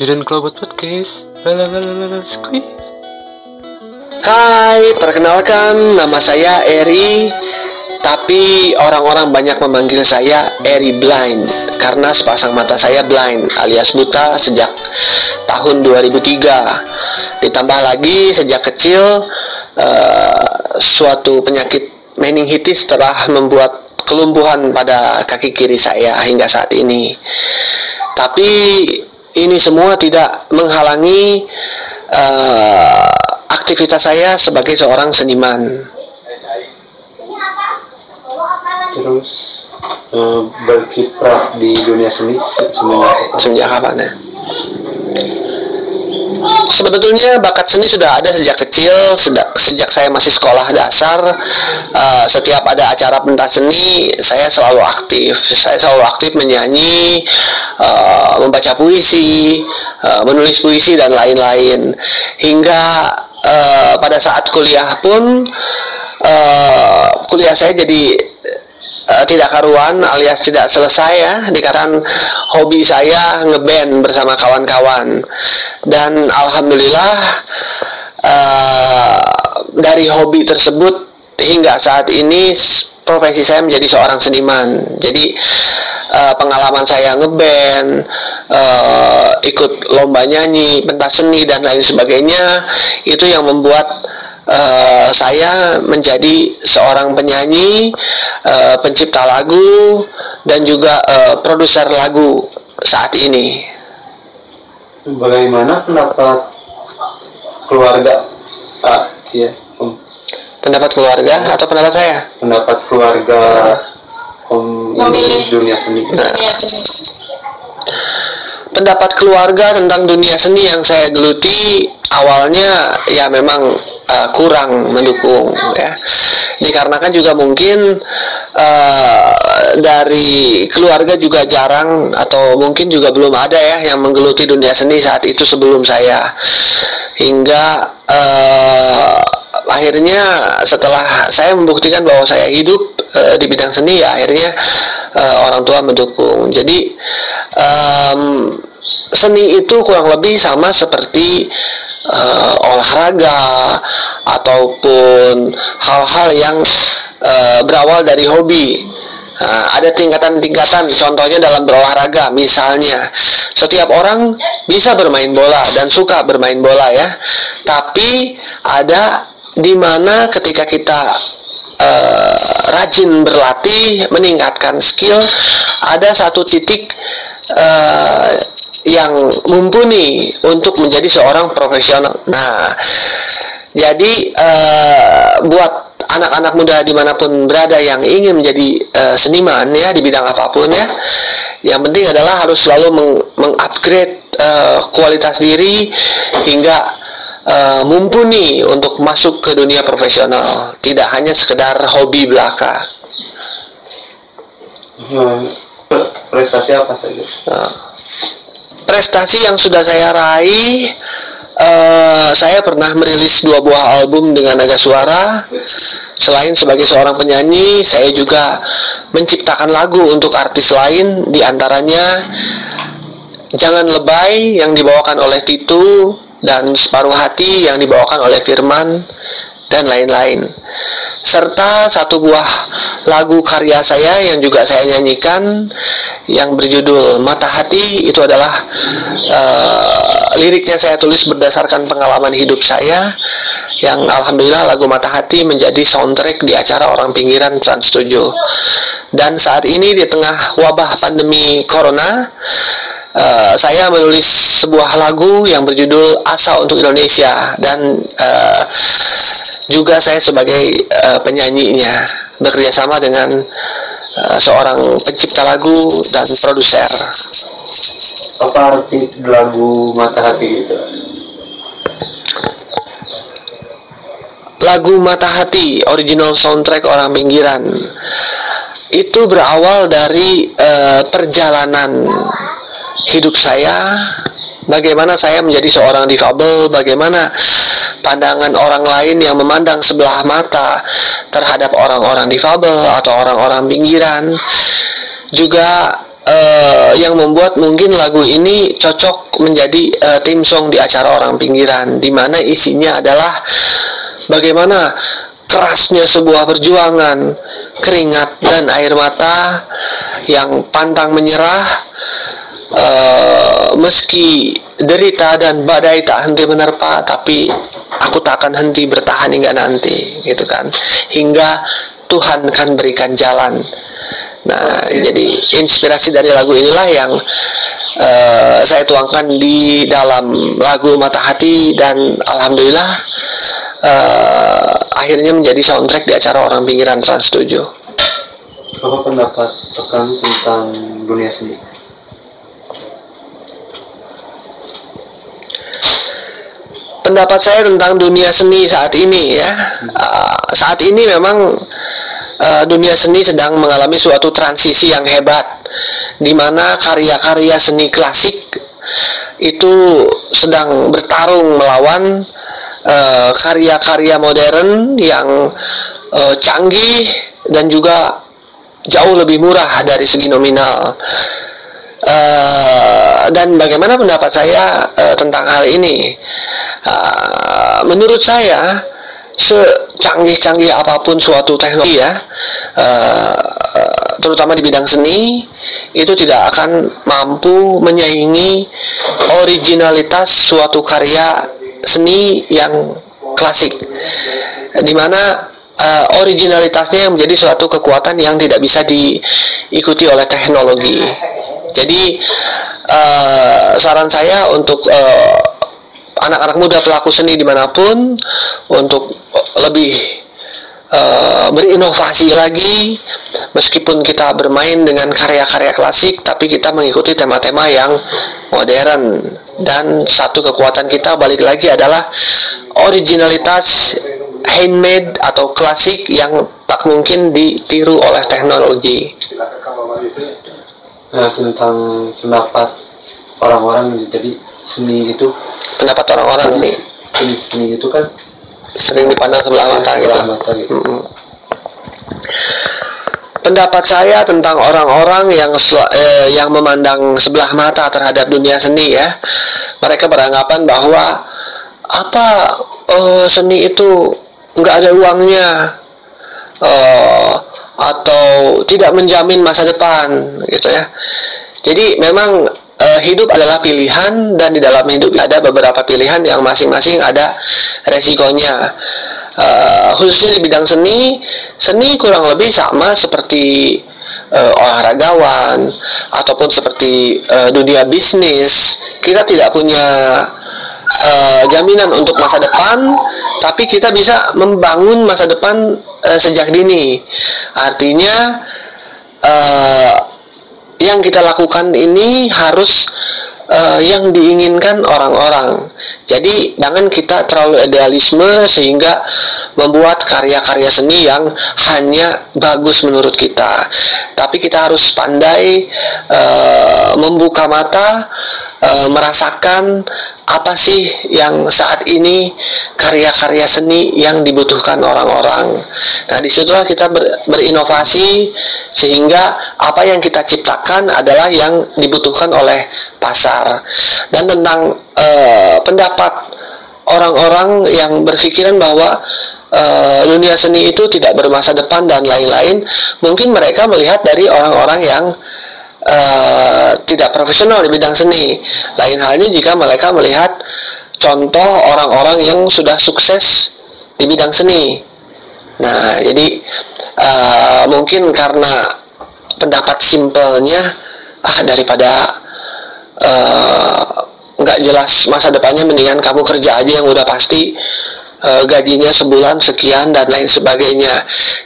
Hidden Clobot Podcast. Lalalala squeeze. Hai, perkenalkan nama saya Eri Tapi orang-orang banyak memanggil saya Eri Blind Karena sepasang mata saya blind alias buta sejak tahun 2003 Ditambah lagi sejak kecil eh, Suatu penyakit meningitis telah membuat kelumpuhan pada kaki kiri saya hingga saat ini Tapi ini semua tidak menghalangi eh, aktivitas saya sebagai seorang seniman. Terus eh, berkiprah di dunia seni se- semenjak kapan? Semenjak kapan ya? Sebetulnya bakat seni sudah ada sejak kecil, sejak, sejak saya masih sekolah dasar. eh, setiap ada acara pentas seni, saya selalu aktif. Saya selalu aktif menyanyi, eh, membaca puisi, eh, menulis puisi dan lain-lain. Hingga eh, pada saat kuliah pun, eh, kuliah saya jadi tidak karuan alias tidak selesai ya dikarenakan hobi saya ngeband bersama kawan-kawan dan alhamdulillah eh, dari hobi tersebut hingga saat ini profesi saya menjadi seorang seniman jadi eh, pengalaman saya ngeband eh, ikut lomba nyanyi pentas seni dan lain sebagainya itu yang membuat eh, saya menjadi seorang penyanyi, eh, pencipta lagu, dan juga eh, produser lagu saat ini. Bagaimana pendapat keluarga? Ah, iya. Om. Pendapat keluarga atau pendapat saya? Pendapat keluarga Om ini Memilih. dunia seni. Nah, dunia seni. pendapat keluarga tentang dunia seni yang saya geluti awalnya ya memang eh, kurang mendukung ya. Dikarenakan juga mungkin eh, dari keluarga juga jarang atau mungkin juga belum ada ya yang menggeluti dunia seni saat itu sebelum saya. Hingga eh, akhirnya setelah saya membuktikan bahwa saya hidup eh, di bidang seni ya akhirnya eh, orang tua mendukung. Jadi em, seni itu kurang lebih sama seperti eh, olahraga ataupun hal-hal yang eh, berawal dari hobi. Nah, ada tingkatan-tingkatan contohnya dalam berolahraga misalnya. Setiap orang bisa bermain bola dan suka bermain bola ya. Tapi ada di mana ketika kita eh, rajin berlatih meningkatkan skill ada satu titik eh, yang mumpuni untuk menjadi seorang profesional nah jadi eh, buat anak-anak muda di mana pun berada yang ingin menjadi eh, seniman ya di bidang apa pun ya, yang penting adalah harus selalu meng- mengupgrade eh, kualitas diri hingga eh, mumpuni untuk masuk ke dunia profesional, tidak hanya sekedar hobi belaka. Hmm, pre- Prestasi apa saja? Nah, prestasi yang sudah saya raih eh, saya pernah merilis dua buah album dengan naga suara. Selain sebagai seorang penyanyi saya juga menciptakan lagu untuk artis lain di antaranya Jangan Lebay yang dibawakan oleh Titu dan Separuh Hati yang dibawakan oleh Firman dan lain-lain serta satu buah lagu karya saya yang juga saya nyanyikan yang berjudul Mata Hati. Itu adalah eh, liriknya saya tulis berdasarkan pengalaman hidup saya yang alhamdulillah lagu Mata Hati menjadi soundtrack di acara orang pinggiran Trans 7 dan saat ini di tengah wabah pandemi corona eh, saya menulis sebuah lagu yang berjudul Asa untuk Indonesia. Dan eh, juga saya sebagai eh, penyanyinya bekerja sama dengan eh, seorang pencipta lagu dan produser. Apa arti lagu Mata Hati itu? Lagu Mata Hati original soundtrack orang pinggiran itu berawal dari eh, perjalanan hidup saya bagaimana saya menjadi seorang difabel? Bagaimana pandangan orang lain yang memandang sebelah mata terhadap orang-orang difabel atau orang-orang pinggiran? Juga eh, yang membuat mungkin lagu ini cocok menjadi eh, tim song di acara orang pinggiran di mana isinya adalah bagaimana kerasnya sebuah perjuangan keringat dan air mata yang pantang menyerah eh, meski derita dan badai tak henti menerpa tapi aku tak akan henti bertahan hingga nanti gitu kan. Hingga Tuhan kan berikan jalan. Nah jadi inspirasi dari lagu inilah yang eh, saya tuangkan di dalam lagu Mata Hati dan alhamdulillah eh, akhirnya menjadi soundtrack di acara orang pinggiran Trans 7 Apa pendapat rekan tentang dunia seni? Pendapat saya tentang dunia seni saat ini ya. Uh, saat ini memang uh, dunia seni sedang mengalami suatu transisi yang hebat di mana karya-karya seni klasik itu sedang bertarung melawan uh, karya-karya modern yang uh, canggih dan juga jauh lebih murah dari segi nominal. Eh, dan bagaimana pendapat saya eh, tentang hal ini? Eh, menurut saya, secanggih-canggih apa pun suatu teknologi ya, eh, terutama di bidang seni, itu tidak akan mampu menyaingi originalitas suatu karya seni yang klasik, di mana eh, originalitasnya yang menjadi suatu kekuatan yang tidak bisa diikuti oleh teknologi. Jadi eh, saran saya untuk eh, anak-anak muda pelaku seni di mana pun untuk lebih eh, berinovasi lagi meskipun kita bermain dengan karya-karya klasik tapi kita mengikuti tema-tema yang modern dan satu kekuatan kita balik lagi adalah originalitas handmade atau klasik yang tak mungkin ditiru oleh teknologi. Nah, tentang pendapat orang-orang jadi seni itu Pendapat orang-orang ini seni seni itu kan sering dipandang sebelah mata gitu. mata gitu. Mm-mm. Pendapat saya tentang orang-orang yang eh, yang memandang sebelah mata terhadap dunia seni ya, mereka beranggapan bahwa apa eh, seni itu nggak ada uangnya eh, atau tidak menjamin masa depan gitu ya. Jadi memang eh, hidup adalah pilihan dan di dalam hidup ada beberapa pilihan yang masing-masing ada resikonya. Eh, khususnya di bidang seni, seni kurang lebih sama seperti eh, olahragawan ataupun seperti eh, dunia bisnis. Kita tidak punya eh, jaminan untuk masa depan, tapi kita bisa membangun masa depan eh, sejak dini. Artinya eh, yang kita lakukan ini harus eh, yang diinginkan orang-orang. Jadi jangan kita terlalu idealisme sehingga membuat karya-karya seni yang hanya bagus menurut kita. Tapi kita harus pandai eh, membuka mata, eh, merasakan apa sih yang saat ini karya-karya seni yang dibutuhkan orang-orang. Nah, di situlah kita ber- berinovasi sehingga apa yang kita ciptakan adalah yang dibutuhkan oleh pasar. Dan tentang eh, pendapat orang-orang yang berpikiran bahwa eh, dunia seni itu tidak bermasa depan dan lain-lain, mungkin mereka melihat dari orang-orang yang eh, tidak profesional di bidang seni. Lain halnya jika mereka melihat contoh orang-orang yang sudah sukses di bidang seni. Nah, jadi eh, mungkin karena pendapat simpelnya ah daripada eh, nggak jelas masa depannya mendingan kamu kerja aja yang udah pasti eh, gajinya sebulan sekian dan lain sebagainya.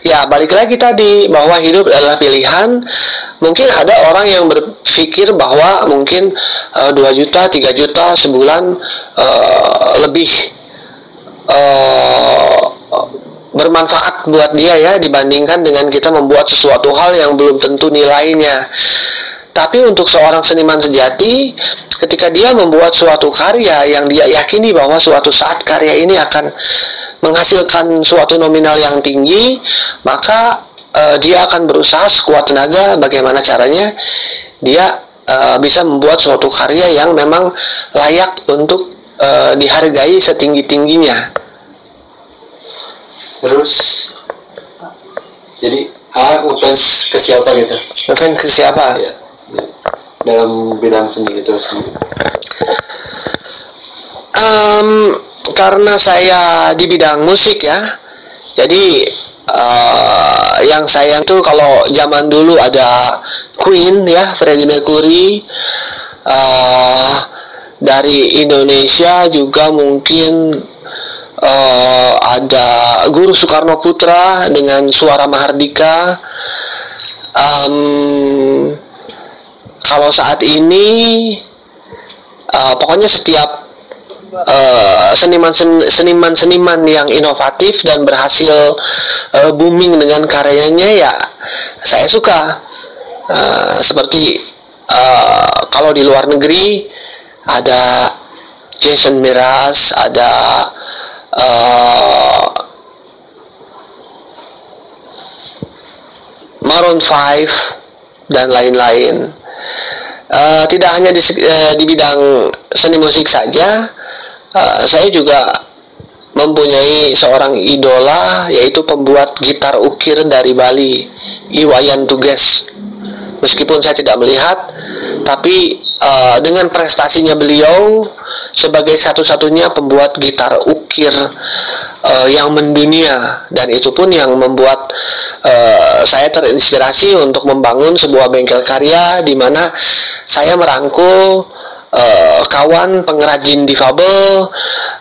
Ya balik lagi tadi bahwa hidup adalah pilihan. Mungkin ada orang yang berpikir bahwa mungkin eh, 2 juta, 3 juta sebulan eh, lebih eh, bermanfaat buat dia ya dibandingkan dengan kita membuat sesuatu hal yang belum tentu nilainya. Tapi untuk seorang seniman sejati, ketika dia membuat suatu karya yang dia yakini bahwa suatu saat karya ini akan menghasilkan suatu nominal yang tinggi, maka eh, dia akan berusaha sekuat tenaga bagaimana caranya dia eh, bisa membuat suatu karya yang memang layak untuk eh, dihargai setinggi tingginya. terus jadi ah ngefans ke siapa gitu Ngefans ke siapa? ya dalam bidang seni itu sendiri Em, karena saya di bidang musik ya, jadi eh, yang sayang tuh kalau zaman dulu ada Queen ya, Freddie Mercury. eh, dari Indonesia juga mungkin eh, ada Guru Soekarno Putra dengan suara Mahardika. Em, kalau saat ini eh, pokoknya setiap eh, seniman yang inovatif dan berhasil eh, booming dengan karyanya ya saya suka Eh, seperti eh, kalau di luar negeri ada Jason Mraz ada eh, Maroon 5 dan lain-lain. Eh, tidak hanya di, eh, di bidang seni musik saja, eh, saya juga mempunyai seorang idola yaitu pembuat gitar ukir dari Bali, Iwayan Tuges. Meskipun saya tidak melihat, tapi eh, dengan prestasinya beliau sebagai satu-satunya pembuat gitar ukir eh, yang mendunia. Dan itu pun yang membuat eh, saya terinspirasi untuk membangun sebuah bengkel karya di mana saya merangkul eh, kawan pengrajin difabel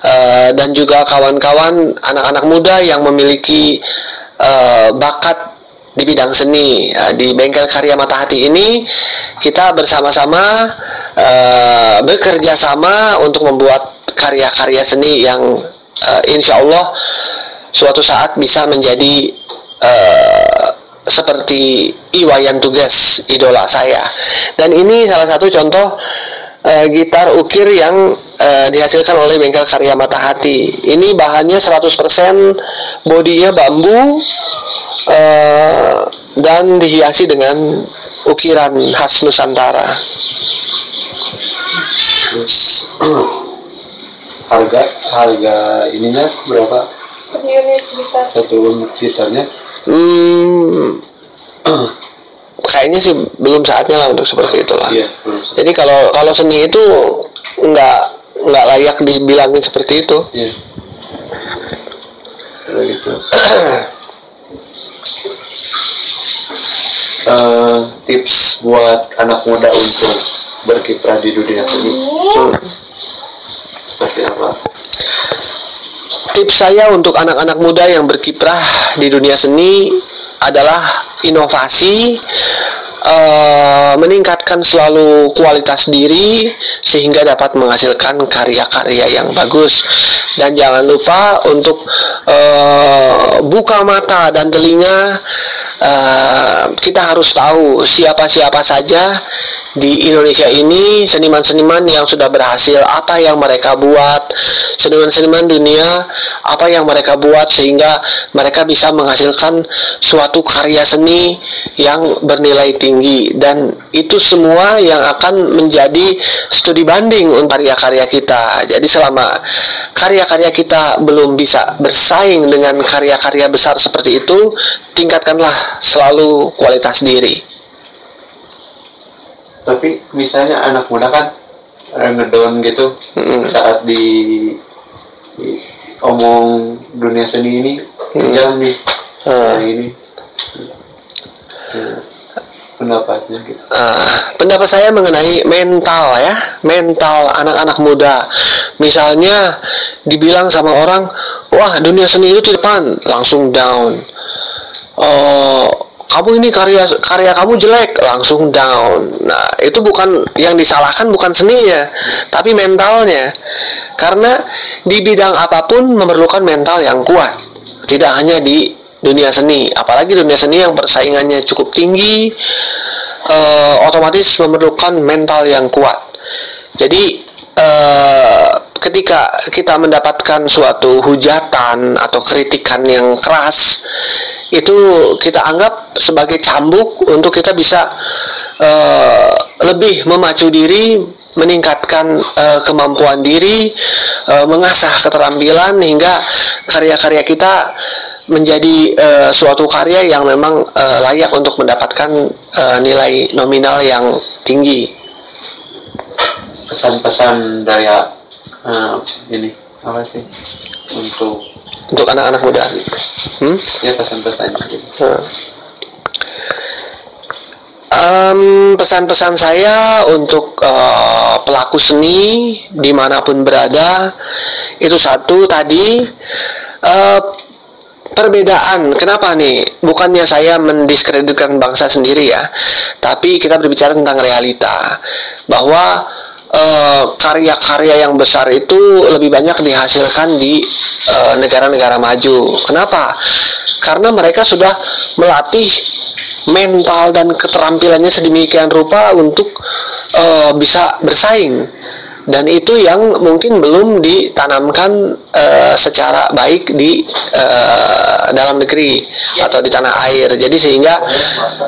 eh, dan juga kawan-kawan anak-anak muda yang memiliki eh, bakat di bidang seni. Eh, di bengkel karya mata hati ini kita bersama-sama eh, bekerja sama untuk membuat karya-karya seni yang eh, insya Allah suatu saat bisa menjadi eh, seperti Iwayan Tugas idola saya. Dan ini salah satu contoh eh, gitar ukir yang eh, dihasilkan oleh bengkel karya mata hati. Ini bahannya 100% bodinya bambu eh, dan dihiasi dengan ukiran khas Nusantara. Harga harga ininya berapa? Satu unit gitarnya hmm, kayaknya sih belum saatnya lah untuk seperti itulah. Iya jadi kalau kalau seni itu nggak nggak layak dibilangin seperti itu. Iya. Gitu Eh, tips buat anak muda untuk berkiprah di dunia seni Hmm. seperti apa tips saya untuk anak-anak muda yang berkiprah di dunia seni adalah inovasi eh, meningkatkan selalu kualitas diri sehingga dapat menghasilkan karya-karya yang bagus. Dan jangan lupa untuk eh, buka mata dan telinga eh, kita harus tahu siapa-siapa saja di Indonesia ini seniman-seniman yang sudah berhasil apa yang mereka buat seniman-seniman dunia apa yang mereka buat sehingga mereka bisa menghasilkan suatu karya seni yang bernilai tinggi dan itu semua yang akan menjadi studi banding untuk karya-karya kita. Jadi selama karya-karya kita belum bisa bersaing dengan karya-karya besar seperti itu tingkatkanlah selalu kualitas diri. Tapi misalnya anak muda kan eh, ngedown gitu Mm-mm. saat di, di omong dunia seni ini kejam nih. Hmm. kayak ini Ya, pendapatnya gitu Ah, pendapat saya mengenai mental ya, mental anak-anak muda. Misalnya dibilang sama orang, wah dunia seni itu depan, langsung down. Oh, kamu ini karya karya kamu jelek, langsung down. Nah, itu bukan yang disalahkan bukan seninya, tapi mentalnya. Karena di bidang apa pun memerlukan mental yang kuat. Tidak hanya di dunia seni, apalagi dunia seni yang persaingannya cukup tinggi, eh, otomatis memerlukan mental yang kuat. Jadi eh, ketika kita mendapatkan suatu hujatan atau kritikan yang keras itu kita anggap sebagai cambuk untuk kita bisa eh, lebih memacu diri meningkatkan eh, kemampuan diri eh, mengasah keterampilan hingga karya-karya kita menjadi eh, suatu karya yang memang eh, layak untuk mendapatkan eh, nilai nominal yang tinggi pesan-pesan dari uh, ini apa sih untuk untuk anak-anak muda. Hmm? ya pesan-pesannya gitu. Em, pesan-pesan saya untuk eh, pelaku seni di mana pun berada itu satu tadi eh, perbedaan. Kenapa nih? Bukannya saya mendiskreditkan bangsa sendiri ya tapi kita berbicara tentang realita bahwa eh, karya-karya yang besar itu lebih banyak dihasilkan di eh, negara-negara maju. Kenapa? Karena mereka sudah melatih mental dan keterampilannya sedemikian rupa untuk eh, bisa bersaing dan itu yang mungkin belum ditanamkan eh, secara baik di eh, dalam negeri atau di tanah air jadi sehingga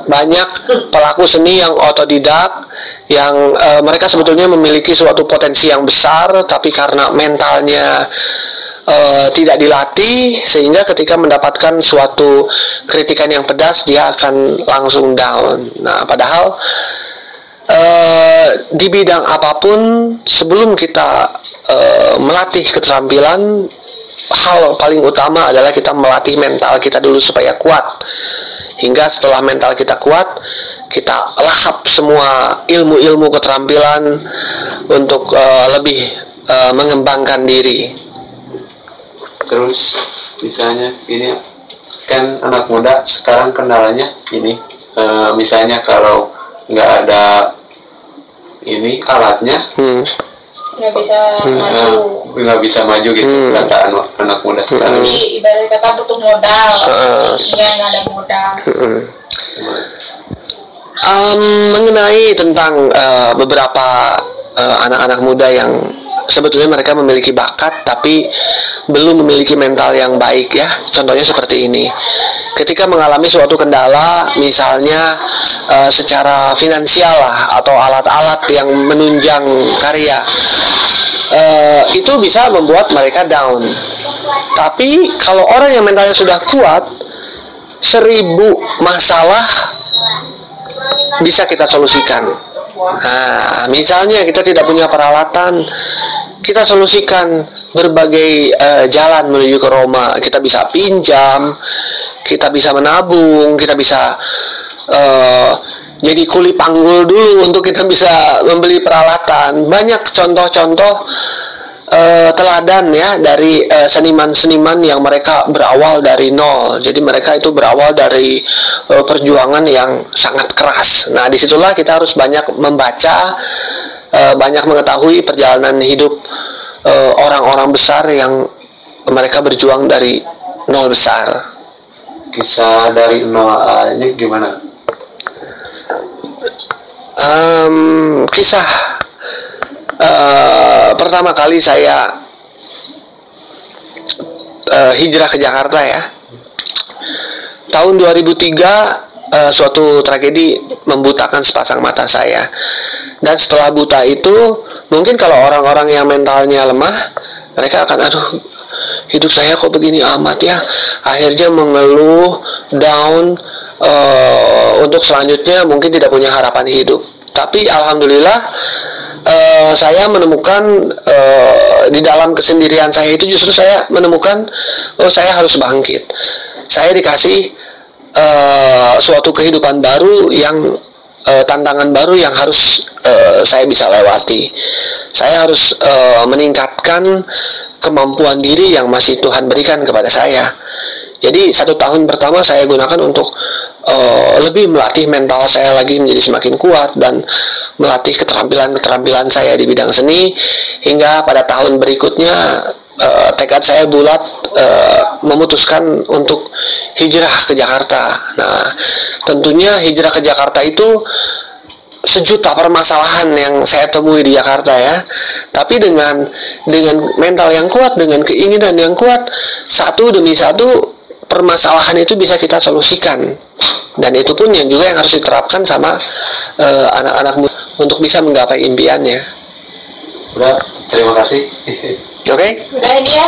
banyak pelaku seni yang otodidak yang eh, mereka sebetulnya memiliki suatu potensi yang besar tapi karena mentalnya eh, tidak dilatih sehingga ketika mendapatkan suatu kritikan yang pedas dia akan langsung down. Nah, padahal eh, di bidang apa pun sebelum kita eh, melatih keterampilan hal paling utama adalah kita melatih mental kita dulu supaya kuat. Hingga setelah mental kita kuat kita lahap semua ilmu-ilmu keterampilan untuk eh, lebih eh, mengembangkan diri. Terus misalnya ini kan anak muda sekarang kendalanya ini. Eh, misalnya kalau nggak ada ini alatnya hmm. nggak bisa maju eh, nggak bisa maju gitu Hmm. kata anak, anak muda sekarang jadi ibarat kata butuh modal Heeh. iya nggak ada modal Mm. Em, mengenai tentang eh, beberapa eh, anak-anak muda yang sebetulnya mereka memiliki bakat tapi belum memiliki mental yang baik ya. Contohnya seperti ini. Ketika mengalami suatu kendala misalnya eh, secara finansial lah atau alat-alat yang menunjang karya eh, itu bisa membuat mereka down. Tapi kalau orang yang mentalnya sudah kuat seribu masalah bisa kita solusikan. Nah, misalnya kita tidak punya peralatan, kita solusikan berbagai eh, jalan menuju ke Roma. Kita bisa pinjam, kita bisa menabung, kita bisa eh, jadi kuli panggul dulu untuk kita bisa membeli peralatan. Banyak contoh-contoh eh, teladan ya dari eh, seniman-seniman yang mereka berawal dari nol. Jadi mereka itu berawal dari eh, perjuangan yang sangat keras. Nah, di situlah kita harus banyak membaca, eh, banyak mengetahui perjalanan hidup orang-orang besar yang mereka berjuang dari nol besar. kisah dari nol aja gimana Em, kisah eh, pertama kali saya eh, hijrah ke Jakarta ya. Tahun 2003 eh, suatu tragedi membutakan sepasang mata saya. Dan setelah buta itu mungkin kalau orang-orang yang mentalnya lemah mereka akan aduh hidup saya kok begini amat ya. Akhirnya mengeluh down eh, untuk selanjutnya mungkin tidak punya harapan hidup. Tapi alhamdulillah eh, saya menemukan eh, di dalam kesendirian saya itu justru saya menemukan oh saya harus bangkit. Saya dikasih eh, suatu kehidupan baru yang eh, tantangan baru yang harus eh, saya bisa lewati. Saya harus eh, meningkatkan kemampuan diri yang masih Tuhan berikan kepada saya. Jadi satu tahun pertama saya gunakan untuk eh, lebih melatih mental saya lagi menjadi semakin kuat dan melatih keterampilan-keterampilan saya di bidang seni hingga pada tahun berikutnya eh, tekad saya bulat eh, memutuskan untuk hijrah ke Jakarta. Nah, tentunya hijrah ke Jakarta itu sejuta permasalahan yang saya temui di Jakarta ya. Tapi dengan dengan mental yang kuat, dengan keinginan yang kuat, satu demi satu permasalahan itu bisa kita solusikan. Dan itu pun yang juga yang harus diterapkan sama eh, anak-anak muda untuk bisa menggapai impiannya. udah terima kasih Oke? Udah ini ya.